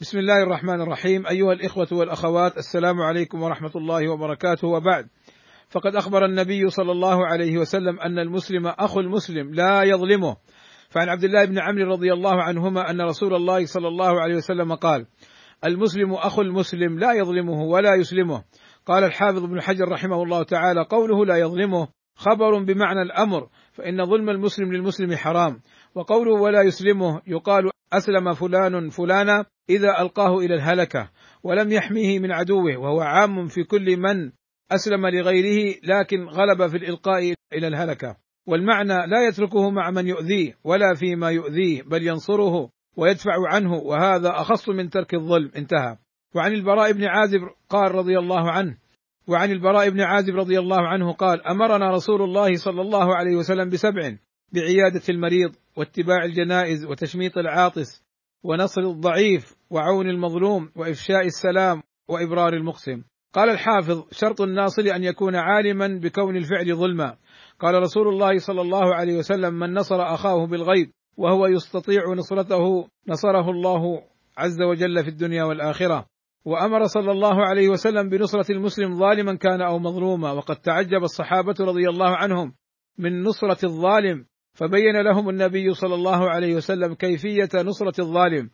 بسم الله الرحمن الرحيم. أيها الإخوة والأخوات السلام عليكم ورحمة الله وبركاته. وبعد فقد أخبر النبي صلى الله عليه وسلم أن المسلم أخو المسلم لا يظلمه. فعن عبد الله بن عمرو رضي الله عنهما أن رسول الله صلى الله عليه وسلم قال: المسلم أخو المسلم لا يظلمه ولا يسلمه. قال الحافظ ابن حجر رحمه الله تعالى قوله لا يظلمه خبر بمعنى الأمر فإن ظلم المسلم للمسلم حرام. وقوله ولا يسلمه يقال أسلم فلان فلانا إذا ألقاه إلى الهلكة ولم يحميه من عدوه وهو عام في كل من أسلم لغيره لكن غلب في الإلقاء إلى الهلكة. والمعنى لا يتركه مع من يؤذيه ولا فيما يؤذيه بل ينصره ويدفع عنه وهذا أخص من ترك الظلم. انتهى. وعن البراء بن عازب قال رضي الله عنه وعن البراء بن عازب رضي الله عنه قال أمرنا رسول الله صلى الله عليه وسلم بسبع بعيادة المريض واتباع الجنائز وتشميط العاطس ونصر الضعيف وعون المظلوم وإفشاء السلام وإبرار المقسم. قال الحافظ شرط الناصر أن يكون عالما بكون الفعل ظلما. قال رسول الله صلى الله عليه وسلم من نصر أخاه بالغيب وهو يستطيع نصرته نصره الله عز وجل في الدنيا والآخرة. وأمر صلى الله عليه وسلم بنصرة المسلم ظالما كان أو مظلوما. وقد تعجب الصحابة رضي الله عنهم من نصرة الظالم فبين لهم النبي صلى الله عليه وسلم كيفية نصرة الظالم.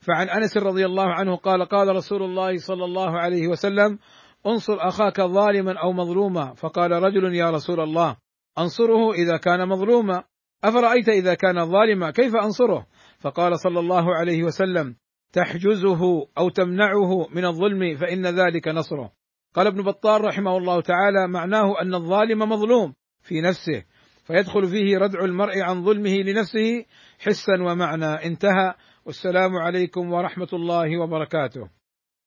فعن أنس رضي الله عنه قال قال رسول الله صلى الله عليه وسلم انصر أخاك ظالما أو مظلوما. فقال رجل يا رسول الله أنصره إذا كان مظلوما. أفرأيت إذا كان ظالما؟ كيف أنصره؟ فقال صلى الله عليه وسلم تحجزه أو تمنعه من الظلم فإن ذلك نصره. قال ابن بطال رحمه الله تعالى معناه أن الظالم مظلوم في نفسه. فيدخل فيه ردع المرء عن ظلمه لنفسه حسا ومعنى. انتهى. والسلام عليكم ورحمة الله وبركاته.